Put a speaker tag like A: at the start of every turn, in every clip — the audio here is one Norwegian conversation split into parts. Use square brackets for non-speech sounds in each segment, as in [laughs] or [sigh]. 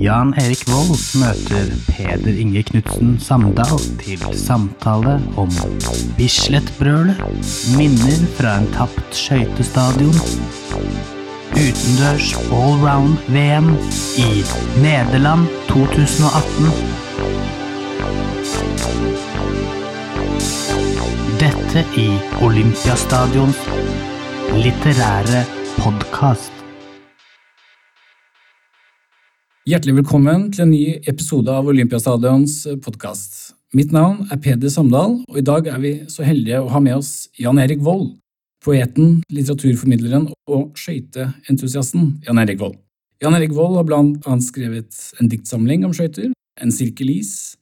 A: Jan Erik Vold møter Peder Inge Knutsen Samdal til samtale om Bislett-brølet, minner fra en tapt skøytestadion, utendørs allround-VM i Nederland 2018. Dette i Olympiastadions litterære podkast.
B: Hjertelig velkommen til en ny episode av Olympiastadions podkast. Mitt navn er Peder Samdal, og i dag er vi så heldige å ha med oss Jan Erik Vold. Poeten, litteraturformidleren og skøyteentusiasten Jan Erik Vold. Jan Erik Vold har blant annet skrevet en diktsamling om skøyter, En sirkelis,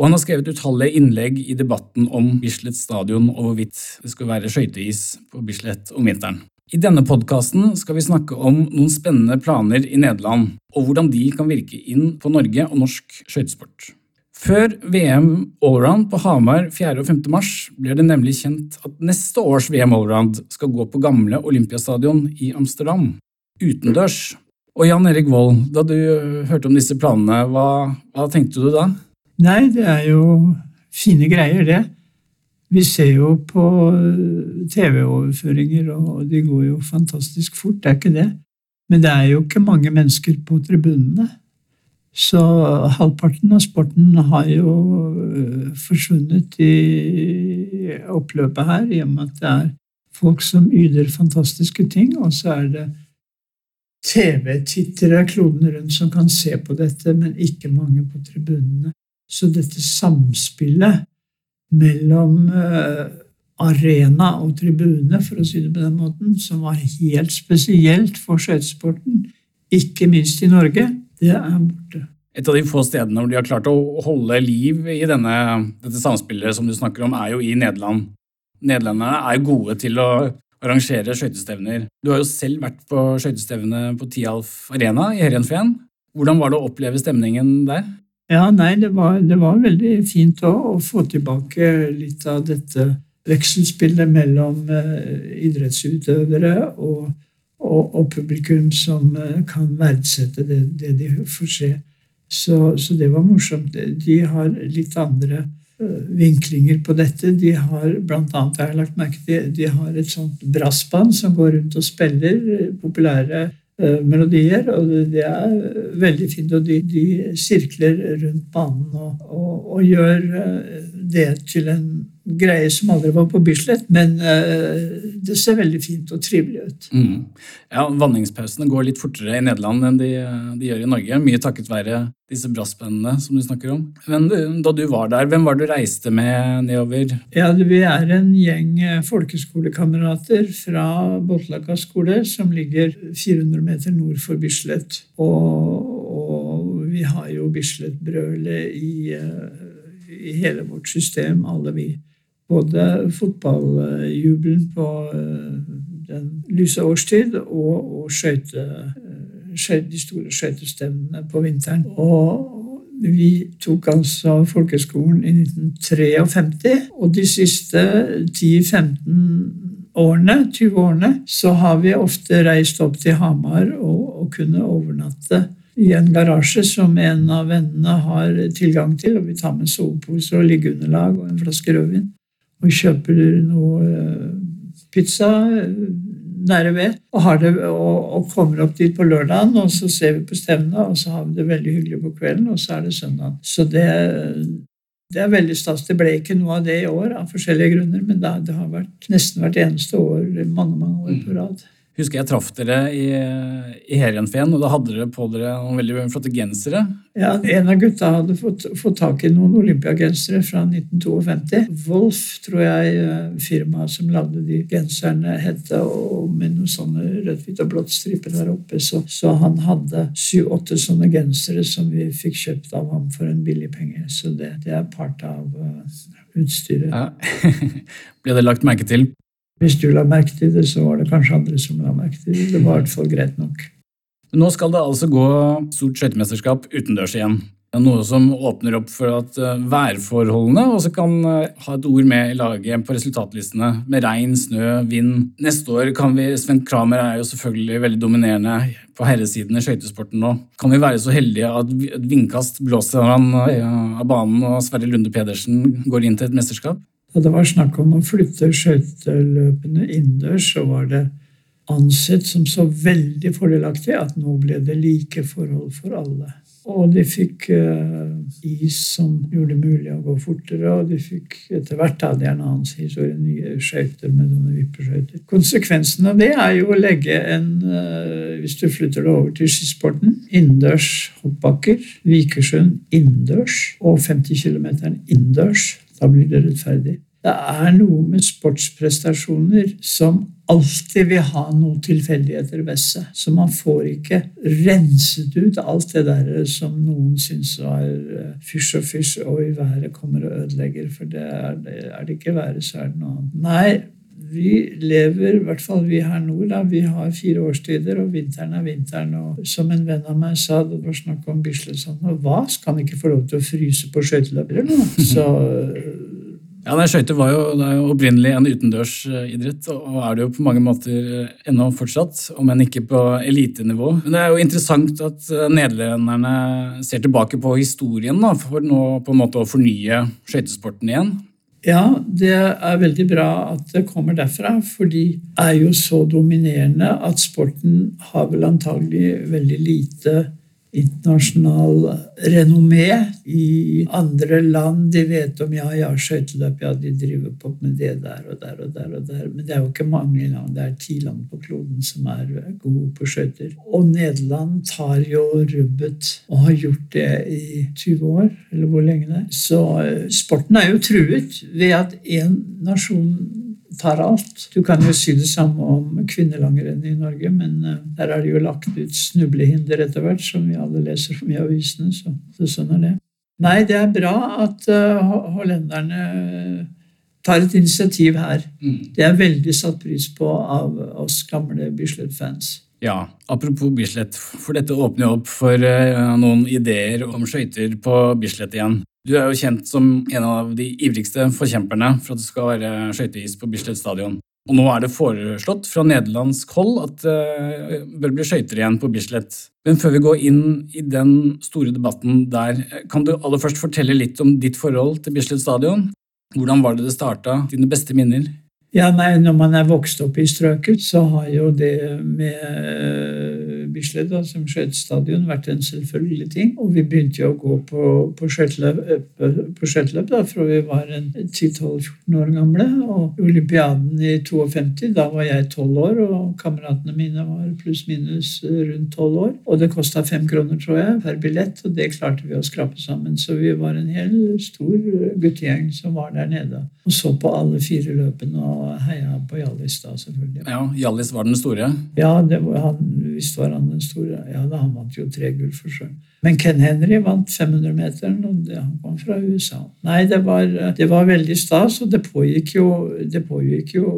B: og han har skrevet utallige innlegg i debatten om Bislett stadion og hvorvidt det skal være skøyteis på Bislett om vinteren. I denne podkasten skal vi snakke om noen spennende planer i Nederland, og hvordan de kan virke inn på Norge og norsk skøytesport. Før VM Allround på Hamar 4. og 5. mars blir det nemlig kjent at neste års VM Allround skal gå på gamle Olympiastadion i Amsterdam, utendørs. Og Jan Erik Vold, da du hørte om disse planene, hva, hva tenkte du da?
C: Nei, det er jo fine greier, det. Vi ser jo på TV-overføringer, og de går jo fantastisk fort, det er ikke det. Men det er jo ikke mange mennesker på tribunene. Så halvparten av sporten har jo forsvunnet i oppløpet her, i og med at det er folk som yter fantastiske ting, og så er det TV-tittere kloden rundt som kan se på dette, men ikke mange på tribunene. Så dette samspillet mellom uh, arena og tribune, for å si det på den måten, som var helt spesielt for skøytesporten, ikke minst i Norge, det er borte.
B: Et av de få stedene hvor de har klart å holde liv i denne, dette samspillet som du snakker om, er jo i Nederland. Nederlenderne er gode til å arrangere skøytestevner. Du har jo selv vært på skøytestevne på Tialf Arena i Heerenveen. Hvordan var det å oppleve stemningen der?
C: Ja, nei, det var, det var veldig fint å, å, få tilbake litt av dette vekselspillet mellom uh, idrettsutøvere og, og, og, publikum som uh, kan verdsette det, det, de får se. Så, så, det var morsomt. De har litt andre uh, vinklinger på dette. De har blant annet, jeg har lagt merke til, de har et sånt brassband som går rundt og spiller populære Eh, melodier, og det er veldig fint. Og de, de sirkler rundt banen og, og, og, gjør eh, det til en greie som aldri var på Bislett, men uh, det ser veldig fint og trivelig ut.
B: Mm. Ja, Vanningspausene går litt fortere i Nederland enn de, de gjør i Norge, mye takket være disse brassbandene som du snakker om. Men da du var der, hvem var det du reiste med nedover?
C: Ja, Vi er en gjeng folkeskolekamerater fra Botlaka skole, som ligger 400 meter nord for Bislett. Og, og vi har jo Bislett-brølet i, i hele vårt system, alle vi både fotballjubelen på eh, den lyse årstid og, og skøyte, eh, de store skøytestevnene på vinteren. Og vi tok altså folkeskolen i 1953, og de siste 10-15 årene, 20 årene, så har vi ofte reist opp til Hamar og, og kunne overnatte i en garasje som en av vennene har tilgang til. og Vi tar med soveposer og liggeunderlag og en flaske rødvin og kjøper noe eh, pizza eh, nære ved og, det, og, og, kommer opp dit på lørdagen, og så ser vi på stevna, og så har vi det veldig hyggelig på kvelden, og så er det søndag. Så det, det er veldig stas. Det ble ikke noe av det i år av forskjellige grunner, men det, det har vært nesten hvert eneste år mange, mange år på rad
B: husker jeg traff dere i, i Heerenveen, og da hadde dere på dere noen veldig flotte gensere.
C: Ja, En av gutta hadde fått, fått tak i noen olympiagensere fra 1952. Wolf, tror jeg eh, firmaet som lagde de genserne, het, og med noen sånne rødt, hvitt og blått striper der oppe. Så, så han hadde syv-åtte sånne gensere som vi fikk kjøpt av ham for en billig penge. Så det, det er part av uh, utstyret. Ja. [laughs]
B: Ble det lagt merke til
C: hvis du la merke til det, så var det kanskje andre som la merke til det. Det var i hvert fall greit nok.
B: Nå skal det altså gå stort skøytemesterskap utendørs igjen. Noe som åpner opp for at eh, værforholdene også kan eh, ha et ord med i laget på resultatlistene, med regn, snø, vind. Neste år kan vi Sven Kramer er jo selvfølgelig veldig dominerende på herresiden i skøytesporten nå. Kan vi være så heldige at et vindkast blåser han eh, av banen, og Sverre Lunde Pedersen går inn til et mesterskap?
C: Da det var snakk om å flytte skøyteløpene innendørs, så var det ansett som så veldig fordelaktig at nå ble det like forhold for alle. Og de fikk uh, is som gjorde det mulig å gå fortere, og de fikk etter hvert da, det er en annen historie, nye skøyter med sånne vippeskøyter. Konsekvensen av det er jo å legge en, uh, hvis du flytter det over til skisporten, innendørs hoppbakker, Vikersund innendørs og 50 km innendørs. Da blir det rettferdig. Det er noe med sportsprestasjoner som alltid vil ha noen tilfeldigheter ved seg. Så man får ikke renset ut alt det der som noen syns var eh, fysj og fysj, og i været kommer og ødelegger. For det er det, er det ikke været, så er det noe annet. Nei, vi lever, i hvert fall vi her nord, da, vi har fire årstider, og vinteren er vinteren. Og som en venn av meg sa, det var snakk om Bislett sånn, hva skal han ikke få lov til å fryse på skøyteløp eller noe? [laughs] Så
B: ja, nei, Skøyter var jo, er jo opprinnelig en utendørsidrett, og er det jo på mange måter eh, ennå fortsatt, om enn ikke på elitenivå. Men det er jo interessant at eh, nederlenderne ser tilbake på historien da, for nå på en måte å fornye skøytesporten igjen.
C: Ja, det er veldig bra at det kommer derfra, for de er jo så dominerende at sporten har vel antagelig veldig lite internasjonal renommé i andre land. De vet om ja, ja, skøyteløp, ja, de driver på med det der og der og der. og der. Men det er jo ikke mange land. Det er ti land på kloden som er gode på skøyter. Og Nederland tar jo rubbet og har gjort det i 20 år, eller hvor lenge det er. Så eh, sporten er jo truet ved at én nasjon tar alt. Du kan jo si det samme om kvinnelangrenn i Norge, men uh, der er det jo lagt ut snublehinder etter hvert, som vi alle leser om i avisene. Så, så, sånn er det. Nei, det er bra at uh, hollenderne tar et initiativ her. Mm. Det er veldig satt pris på av oss gamle Bislett-fans.
B: Ja, Apropos Bislett, for dette åpner jo opp for uh, noen ideer om skøyter på Bislett igjen. Du er jo kjent som en av de ivrigste forkjemperne for at det skal være skøyteis på Bislett stadion. Og nå er det foreslått fra nederlandsk hold at det uh, bør bli skøyter igjen på Bislett. Men før vi går inn i den store debatten der, kan du aller først fortelle litt om ditt forhold til Bislett stadion? Hvordan var det det starta? Dine beste minner?
C: Ja, nei, Når man er vokst opp i strøket, så har jo det med eh, Bislett da, som skøytestadion vært en selvfølgelig ting. Og vi begynte jo å gå på, på skøyteløp da, fra vi var 10-12-14 år gamle. Og olympiaden i 52, da var jeg 12 år, og kameratene mine var pluss-minus rundt 12 år. Og det kosta fem kroner, tror jeg, per billett, og det klarte vi å skrape sammen. Så vi var en hel stor guttegjeng som var der nede og så på alle fire løpene. og heia på Hjallis da, selvfølgelig.
B: Ja, Hjallis var den store?
C: Ja, var, han, visst var han den store. Ja, da, Han vant jo tre gull for seg. Men Ken Henry vant 500-meteren, og det, han kom fra USA. Nei, det var, det var veldig stas, og det pågikk jo, det pågikk jo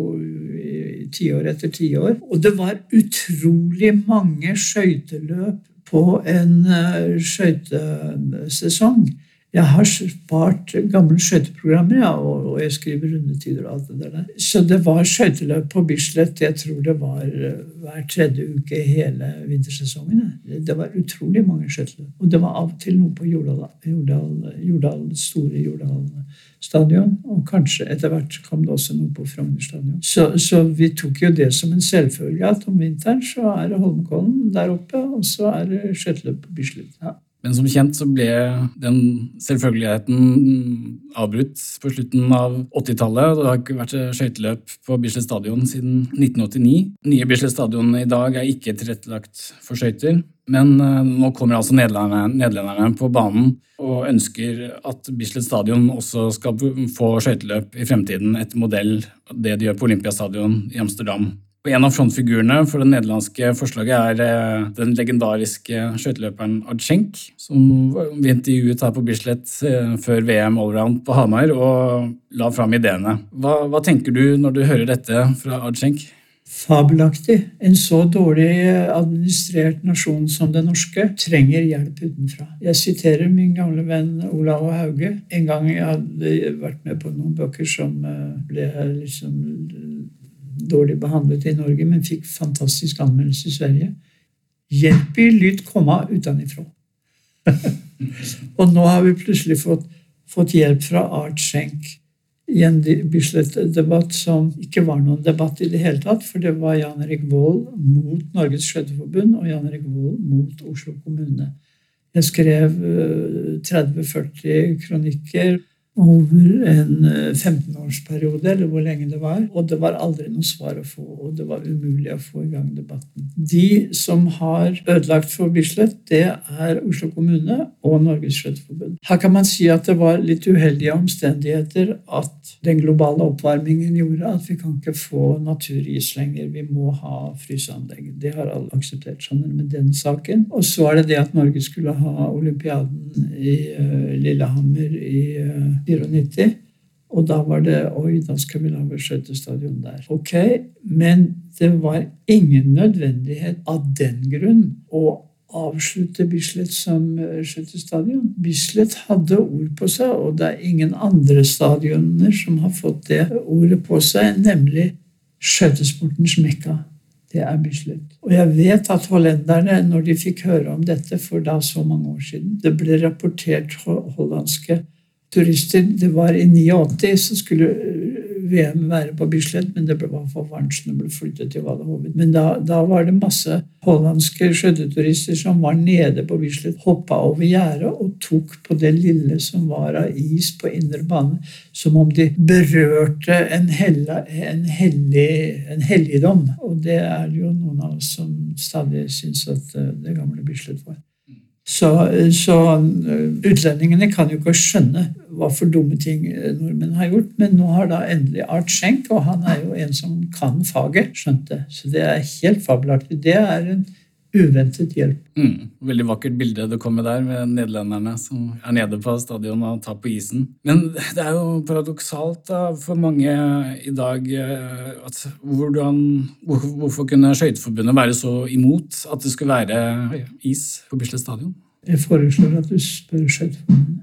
C: tiår etter tiår. Og det var utrolig mange skøyteløp på en uh, skøytesesong. Jeg har spart gamle skøyteprogrammer, ja, og, jeg skriver rundetider og alt det der. Så det var skøyteløp på Bislett. Jeg tror det var eh, hver tredje uke hele vintersesongen. Det var utrolig mange skøyteløp. Og det var av og til noe på Jordal, Jordal, Jordal store Jordal stadion. Og kanskje etter hvert kom det også noe på Frogner stadion. Så, så, vi tok jo det som en selvfølge at om vinteren så er det Holmenkollen der oppe, og så er det skøyteløp på Bislett. Ja.
B: Men som kjent så ble den selvfølgeligheten avbrutt på slutten av 80-tallet. Det har ikke vært skøyteløp på Bislett stadion siden 1989. Nye Bislett stadion i dag er ikke tilrettelagt for skøyter. Men eh, nå kommer altså nederlenderne, nederlenderne på banen og ønsker at Bislett stadion også skal få skøyteløp i fremtiden etter modell av det de gjør på Olympiastadion i Amsterdam. En av frontfigurene for det nederlandske forslaget er eh, den legendariske skøyteløperen Adschenk, som vi intervjuet her på Bislett eh, før VM allround på Hamar, og la fram ideene. Hva, hva, tenker du når du hører dette fra Adschenk?
C: fabelaktig. En så dårlig administrert nasjon som den norske trenger hjelp utenfra. Jeg siterer min gamle venn Olav Hauge. En gang jeg hadde vært med på noen bøker som eh, ble liksom dårlig behandlet i Norge, men fikk fantastisk anmeldelse i Sverige. Hjelp i lytt komma utenifra. [laughs] og nå har vi plutselig fått, fått hjelp fra Art Schenk i en Bislett-debatt som ikke var noen debatt i det hele tatt, for det var Jan Erik Vold mot Norges Skøyteforbund og Jan Erik Vold mot Oslo kommune. Jeg skrev 30-40 eh, kronikker over en 15-årsperiode, eh, eller hvor lenge det var. Og det var aldri noe svar å få, og det var umulig å få i gang debatten. De som har ødelagt for Bislett, det er Oslo kommune og Norges Skøyteforbund. Her kan man si at det var litt uheldige omstendigheter at den globale oppvarmingen gjorde at vi kan ikke få naturis lenger. Vi må ha fryseanlegg. Det har alle akseptert skjønner med den saken. Og så er det det at Norge skulle ha olympiaden i uh, Lillehammer i uh, 94. Og da var det Oi, da skal vi lage skøytestadion der. Ok, Men det var ingen nødvendighet av den grunn å avslutte Bislett som eh, skøytestadion. Bislett hadde ord på seg, og det er ingen andre stadioner som har fått det ordet på seg, nemlig skøytesportens mekka. Det er Bislett. Og jeg vet at hollenderne, når de fikk høre om dette for da så mange år siden Det ble rapportert hollandske turister. Det var i 89 så skulle eh, VM være på Bislett, men det var for varmt så det ble flyttet til Vadehoven. Men da, da, var det masse hollandske skjøteturister som var nede på Bislett, hoppa over gjerdet og tok på det lille som var av is på indre bane, som om de berørte en, hella, en, hellig, en helligdom. Og det er det jo noen av oss som stadig syns at eh, det gamle Bislett var. Så, så, eh, utlendingene kan jo ikke skjønne hva for dumme ting eh, nordmenn har gjort. Men nå har da endelig Art Schenk, og han er jo en som kan faget, skjønt det. Så det er helt fabelaktig. Det er en uventet hjelp.
B: Mm, veldig vakkert bilde du kom med der, med nederlenderne som er nede på stadion og tar på isen. Men det er jo paradoksalt da, for mange i dag eh, at hvordan, Hvorfor kunne Skøyteforbundet være så imot at det skulle være is på Bislett stadion?
C: Jeg foreslår at du spør Skøyteforbundet.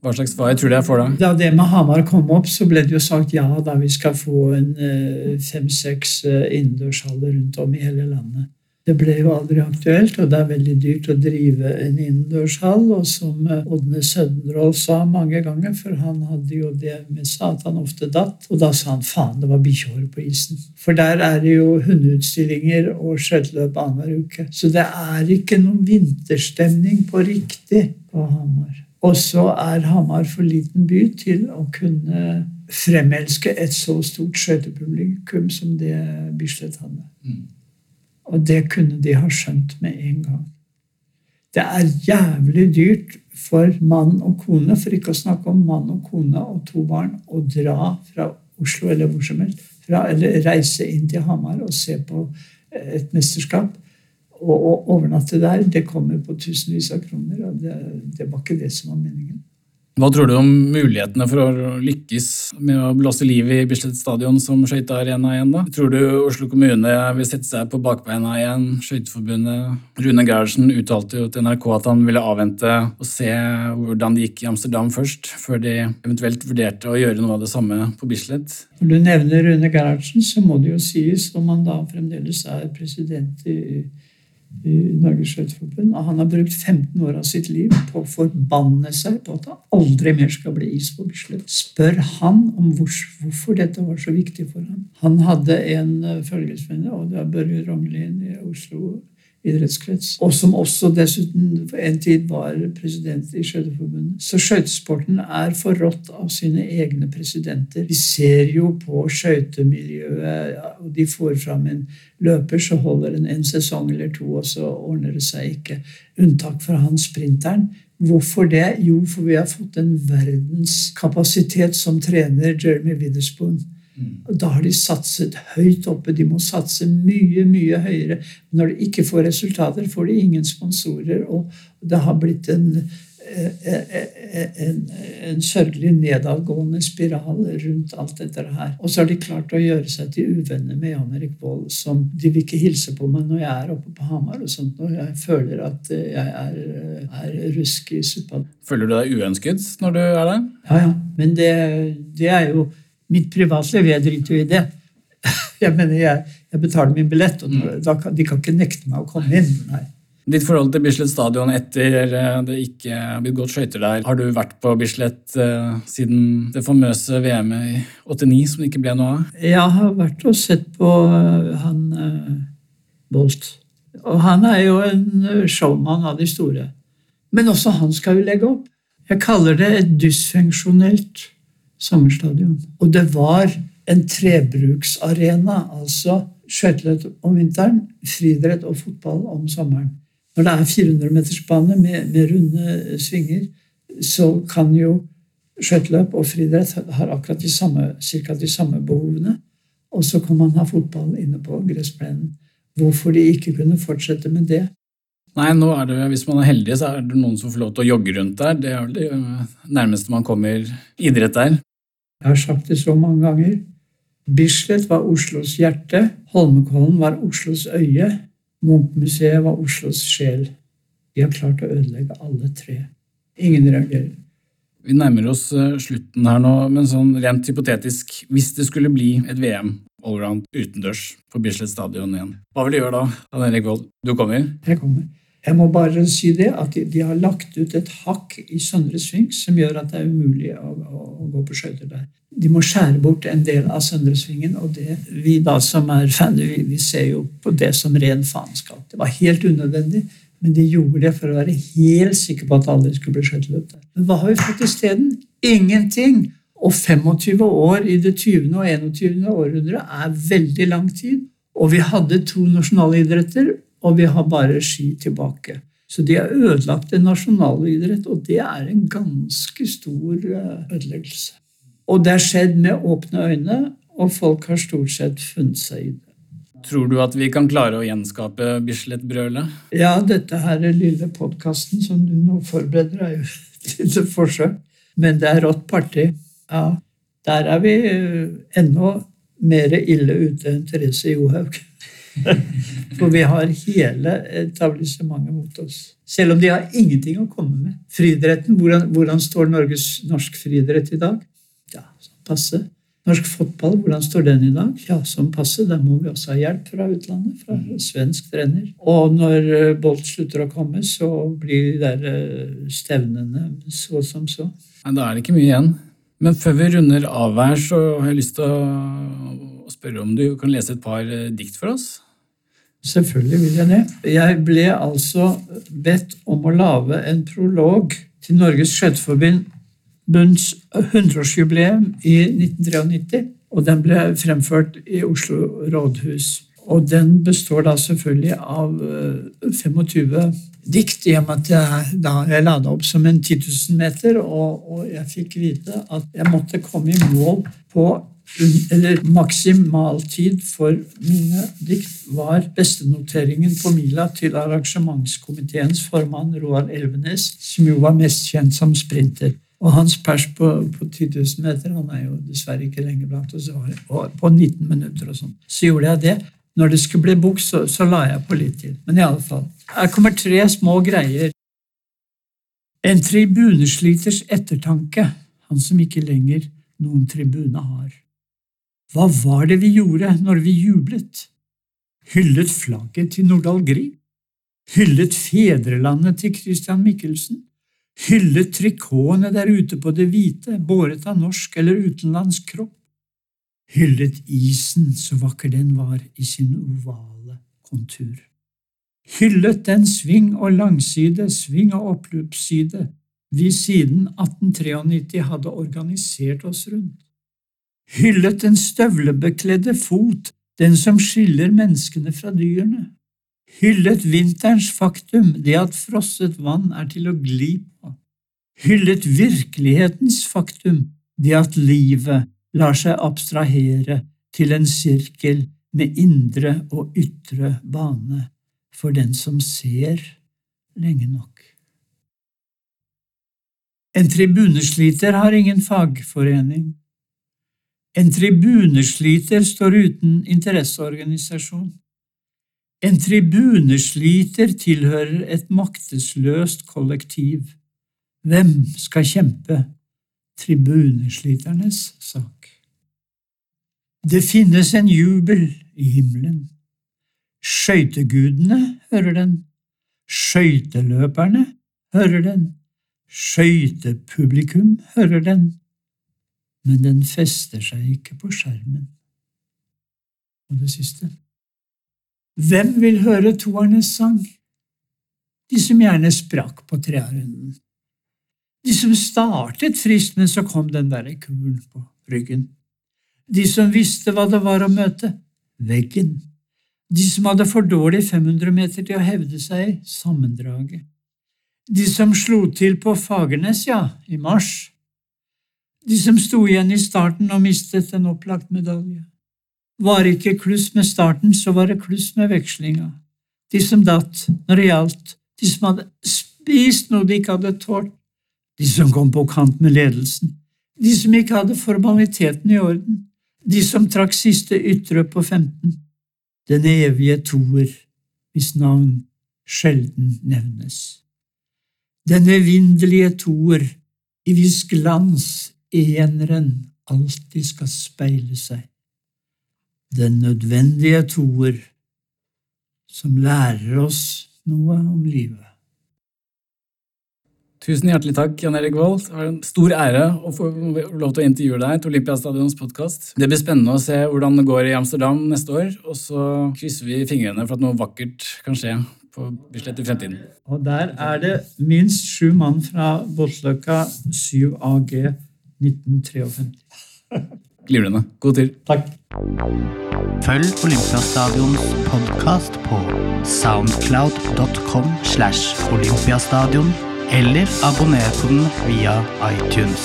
B: Hva slags svar tror du jeg får da?
C: Da det med Hamar kom opp, så ble det jo sagt ja, da vi skal få en eh, fem-seks eh, innendørshaller rundt om i hele landet. Det ble jo aldri aktuelt, og det er veldig dyrt å drive en innendørshall. Og som eh, Ådne Sønderål sa mange ganger, for han hadde jo det med seg at han ofte datt. Og da sa han faen, det var bikkjehår på isen. For der er det jo hundeutstillinger og skøyteløp annenhver uke. Så det er ikke noen vinterstemning på riktig på Hamar. Og så er Hamar for liten by til å kunne fremelske et så stort skøytepublikum som det Bislett hadde. Mm. Og det kunne de ha skjønt med en gang. Det er jævlig dyrt for mann og kone, for ikke å snakke om mann og kone og to barn, å dra fra Oslo eller hvor som helst, fra, eller reise inn til Hamar og se på et mesterskap. Og å overnatte der, det kommer på tusenvis av kroner. og det, det var ikke det som var meningen.
B: Hva tror du om mulighetene for å lykkes med å blåse liv i Bislett stadion som skøytearena igjen? da? Tror du Oslo kommune vil sette seg på bakbeina igjen? Skøyteforbundet Rune Gerhardsen uttalte jo til NRK at han ville avvente og se hvordan det gikk i Amsterdam først, før de eventuelt vurderte å gjøre noe av det samme på Bislett.
C: Når du nevner Rune Gerhardsen, så må det jo sies, om han da fremdeles er president i i Norges Skøyteforbund. Og han har brukt 15 år av sitt liv på å forbanne seg på at det aldri mer skal bli is på Bislett. Spør han om hvor, hvorfor dette var så viktig for ham. Han hadde en eh, følgesvenn, og det er Børge Rognlien i Oslo idrettskrets, og som også dessuten for en tid var president i Skøyteforbundet. Så skøytesporten er forrådt av sine egne presidenter. Vi ser jo på skøytemiljøet, og de får fram en løper, så holder den en sesong eller to, og så ordner det seg ikke. Unntak fra han sprinteren. Hvorfor det? Jo, for vi har fått en verdenskapasitet som trener Jeremy Witherspoon. Da har de satset høyt oppe. De må satse mye, mye høyere. Når de ikke får resultater, får de ingen sponsorer. Og det har blitt en, en, en sørgelig nedadgående spiral rundt alt dette her. Og så har de klart å gjøre seg til uvenner med Jan Erik Vold, som de vil ikke hilse på meg når jeg er oppe på Hamar, og sånt, når jeg føler at jeg er, er rusk i suppa.
B: Føler du deg uønsket når du er der?
C: Ja, ja. Men det, det er jo mitt privatliv. Jeg driter jo i det. [laughs] Jeg mener, jeg, jeg betaler min billett, og da kan, de kan ikke nekte meg å komme inn. Nei.
B: Ditt forhold til Bislett stadion etter det ikke har blitt gått skøyter der. Har du vært på Bislett uh, siden det famøse VM-et i 89 som det ikke ble noe av?
C: Jeg har vært og sett på uh, han Bolt. Og han er jo en showman av de store. Men også han skal jo legge opp. Jeg kaller det et dysfunksjonelt sommerstadion. Og det var en trebruksarena, altså skøyteløp om vinteren, friidrett og fotball om sommeren. Når det er 400-metersbane med, med runde svinger, så kan jo skøyteløp og friidrett har akkurat de samme, cirka de samme behovene. Og så kan man ha fotball inne på gressplenen. Hvorfor de ikke kunne fortsette med det?
B: Nei, nå er det, Hvis man er heldig, så er det noen som får lov til å jogge rundt der. Det er det nærmeste man kommer idrett der.
C: Jeg har sagt det så mange ganger. Bislett var Oslos hjerte, Holmenkollen var Oslos øye, Munchmuseet var Oslos sjel. De har klart å ødelegge alle tre. Ingen reagerer.
B: Vi nærmer oss eh, slutten her nå, men sånn rent hypotetisk, hvis det skulle bli et VM allround utendørs på Bislett stadion igjen, hva vil du gjøre da? Ann Erik Vold, du kommer?
C: Jeg kommer. Jeg må bare si det at de, de har lagt ut et hakk i Søndre Sving som gjør at det er umulig å, å, å gå på skøyter der. De må skjære bort en del av Søndre Svingen, og det, vi da som er fan, vi, vi ser jo på det som ren faenskap. Det var helt unødvendig, men de gjorde det for å være helt sikre på at alle skulle bli skøyteløp der. Men hva har vi fått isteden? Ingenting! Og 25 år i det 20. og 21. århundret er veldig lang tid. Og vi hadde to nasjonalidretter og vi har bare ski tilbake. Så de har ødelagt en nasjonalidrett, og det er en ganske stor eh, ødeleggelse. Og det har skjedd med åpne øyne, og folk har stort sett funnet seg i det.
B: Tror du at vi kan klare å gjenskape Bislett-brølet?
C: Ja, dette her er lille podkasten som du nå forbereder, er jo [laughs] et lite forsøk. Men det er rått parti. Ja, der er vi eh, ennå mer ille ute enn Therese Johaug. [laughs] For vi har hele etablissementet mot oss. Selv om de har ingenting å komme med. Friidretten, hvordan, hvordan, står Norges, norsk friidrett i dag? Ja, sånn passe. Norsk fotball, hvordan står den i dag? Ja, sånn passe. Der må vi også ha hjelp fra utlandet, fra svensk trener. Og når eh, Bolt slutter å komme, så blir de der eh, stevnene så som så.
B: Nei, Da er det ikke mye igjen. Men før vi runder av her, så har jeg lyst til å spørre om du kan lese et par eh, dikt for oss?
C: Selvfølgelig vil jeg det. Jeg ble altså bedt om å lage en prolog til Norges Skøyteforbunds 100-årsjubileum i 1993. Og den ble fremført i Oslo rådhus. Og den består da selvfølgelig av 25 eh, dikt, i og med at jeg, da jeg la opp som en 10 000 meter, og, og jeg fikk vite at jeg måtte komme i mål på eller maksimaltid for mine dikt var bestenoteringen på mila til arrangementskomiteens formann Roald Elvenes, som jo var mest kjent som sprinter. Og hans pers på, på 10 000 meter han er jo dessverre ikke lenger blant oss, og på 19 minutter og sånn. Så gjorde jeg det. Når det skulle bli bok, så, så, la jeg på litt til. Men i alle fall. Her kommer tre små greier. En tribunesliters ettertanke, han som ikke lenger noen tribune har. Hva var det vi gjorde når vi jublet? Hyllet flagget til Nordahl Grieg? Hyllet fedrelandet til Christian Michelsen? Hyllet trikotene der ute på det hvite, båret av norsk eller utenlandsk kropp? Hyllet isen så vakker den var i sin ovale kontur? Hyllet den sving og langside, sving og oppløpsside vi siden 1893 hadde organisert oss rundt? Hyllet den støvlebekledde fot, den som skiller menneskene fra dyrene, hyllet vinterens faktum, det at frosset vann er til å gli på, hyllet virkelighetens faktum, det at livet lar seg abstrahere til en sirkel med indre og ytre bane for den som ser lenge nok. En tribunesliter har ingen fagforening. En tribunesliter står uten interesseorganisasjon. En tribunesliter tilhører et maktesløst kollektiv. Hvem skal kjempe tribunesliternes sak? Det finnes en jubel i himmelen. Skøytegudene hører den, skøyteløperne hører den, skøytepublikum hører den, men den fester seg ikke på skjermen. Og det siste. Hvem vil høre toernes sang? De som gjerne sprakk på trearunden. De som startet friskt, men så kom den derre kulen på ryggen. De som visste hva det var å møte veggen. De som hadde for dårlig 500 meter til å hevde seg i sammendraget. De som slo til på Fagernes, ja, i mars. De som sto igjen i starten og mistet en opplagt medalje. Var ikke kluss med starten, så var det kluss med vekslinga. De som datt når det gjaldt, de som hadde spist noe de ikke hadde tålt, de som kom på kant med ledelsen, de som ikke hadde formaliteten i orden, de som trakk siste ytre på 15, den evige toer, hvis navn sjelden nevnes. Den evinnelige toer, i hvis glans eneren alltid skal speile seg den nødvendige toer som lærer oss noe om livet.
B: Tusen hjertelig takk, Jan Erik Vold. Det var en stor ære å få lov til å intervjue deg til Olympiastadions podkast. Det blir spennende å se hvordan det går i Amsterdam neste år, og så krysser vi fingrene for at noe vakkert kan skje på Bislett i fremtiden.
C: Og der er det minst sju mann fra Båtløkka 7 AG 1953.
B: Glimrende. God tur.
C: Takk.
A: Følg Olympiastadions podkast på soundcloud.com slash olympiastadion, eller abonner på den via iTunes.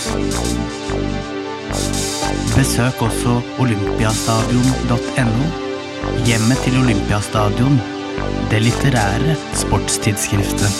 A: Besøk også olympiastadion.no. Hjemmet til Olympiastadion, det litterære sportstidsskriftet.